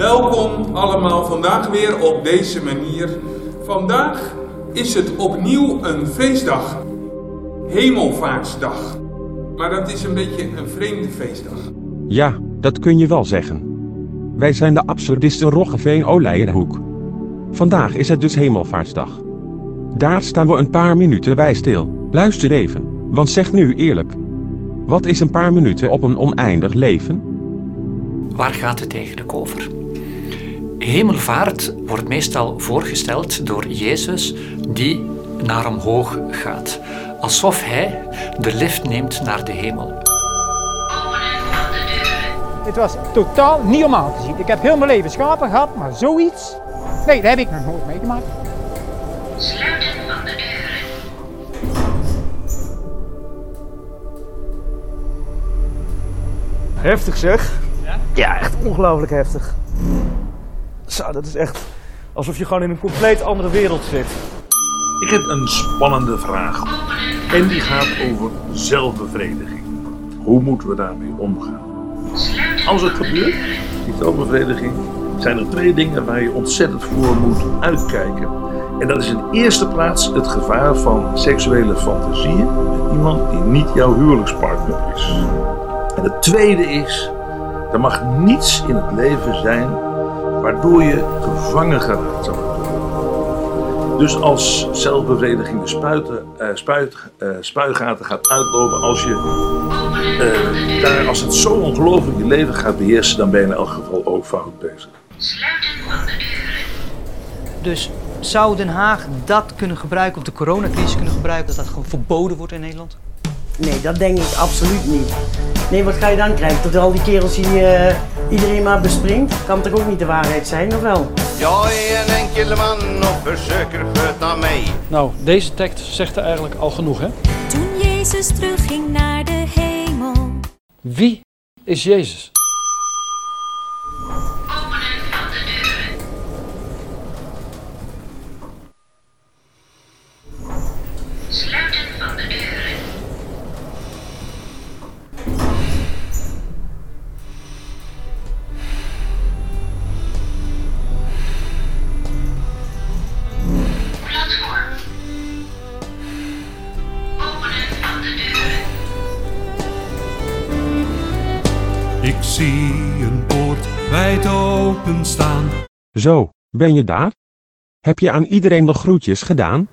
Welkom allemaal vandaag weer op deze manier. Vandaag is het opnieuw een feestdag. Hemelvaartsdag. Maar dat is een beetje een vreemde feestdag. Ja, dat kun je wel zeggen. Wij zijn de absurdisten Roggeveen Oleijenhoek. Vandaag is het dus Hemelvaartsdag. Daar staan we een paar minuten bij stil. Luister even, want zeg nu eerlijk. Wat is een paar minuten op een oneindig leven? Waar gaat het eigenlijk over? Hemelvaart wordt meestal voorgesteld door Jezus die naar omhoog gaat, alsof hij de lift neemt naar de hemel. Het was totaal niet om aan te zien. Ik heb heel mijn leven schapen gehad, maar zoiets. Nee, dat heb ik nog nooit meegemaakt. Heftig zeg. Ja? echt ongelooflijk heftig. Zo, dat is echt alsof je gewoon in een compleet andere wereld zit. Ik heb een spannende vraag. En die gaat over zelfbevrediging. Hoe moeten we daarmee omgaan? Als het gebeurt, die zelfbevrediging, zijn er twee dingen waar je ontzettend voor moet uitkijken. En dat is in eerste plaats het gevaar van seksuele fantasieën met iemand die niet jouw huwelijkspartner is. En het tweede is, er mag niets in het leven zijn waardoor je gevangen geraakt zou worden. Dus als zelfbevrediging de spuiten, eh, spuit, eh, spuigaten gaat uitlopen, als, je, eh, daar, als het zo ongelooflijk je leven gaat beheersen, dan ben je in elk geval ook fout bezig. Dus zou Den Haag dat kunnen gebruiken, of de coronacrisis kunnen gebruiken, dat dat gewoon verboden wordt in Nederland? Nee, dat denk ik absoluut niet. Nee, wat ga je dan krijgen? Dat al die kerels die eh, iedereen maar bespringt? Kan toch ook niet de waarheid zijn, of wel? Jag är en enkel man och försöker sköta mig. Nou, deze tekst zegt er eigenlijk al genoeg, hè? Toen Jezus terugging naar de hemel. Wie is Jezus? Ik zie een poort wijd open staan. Zo, ben je daar? Heb je aan iedereen nog groetjes gedaan?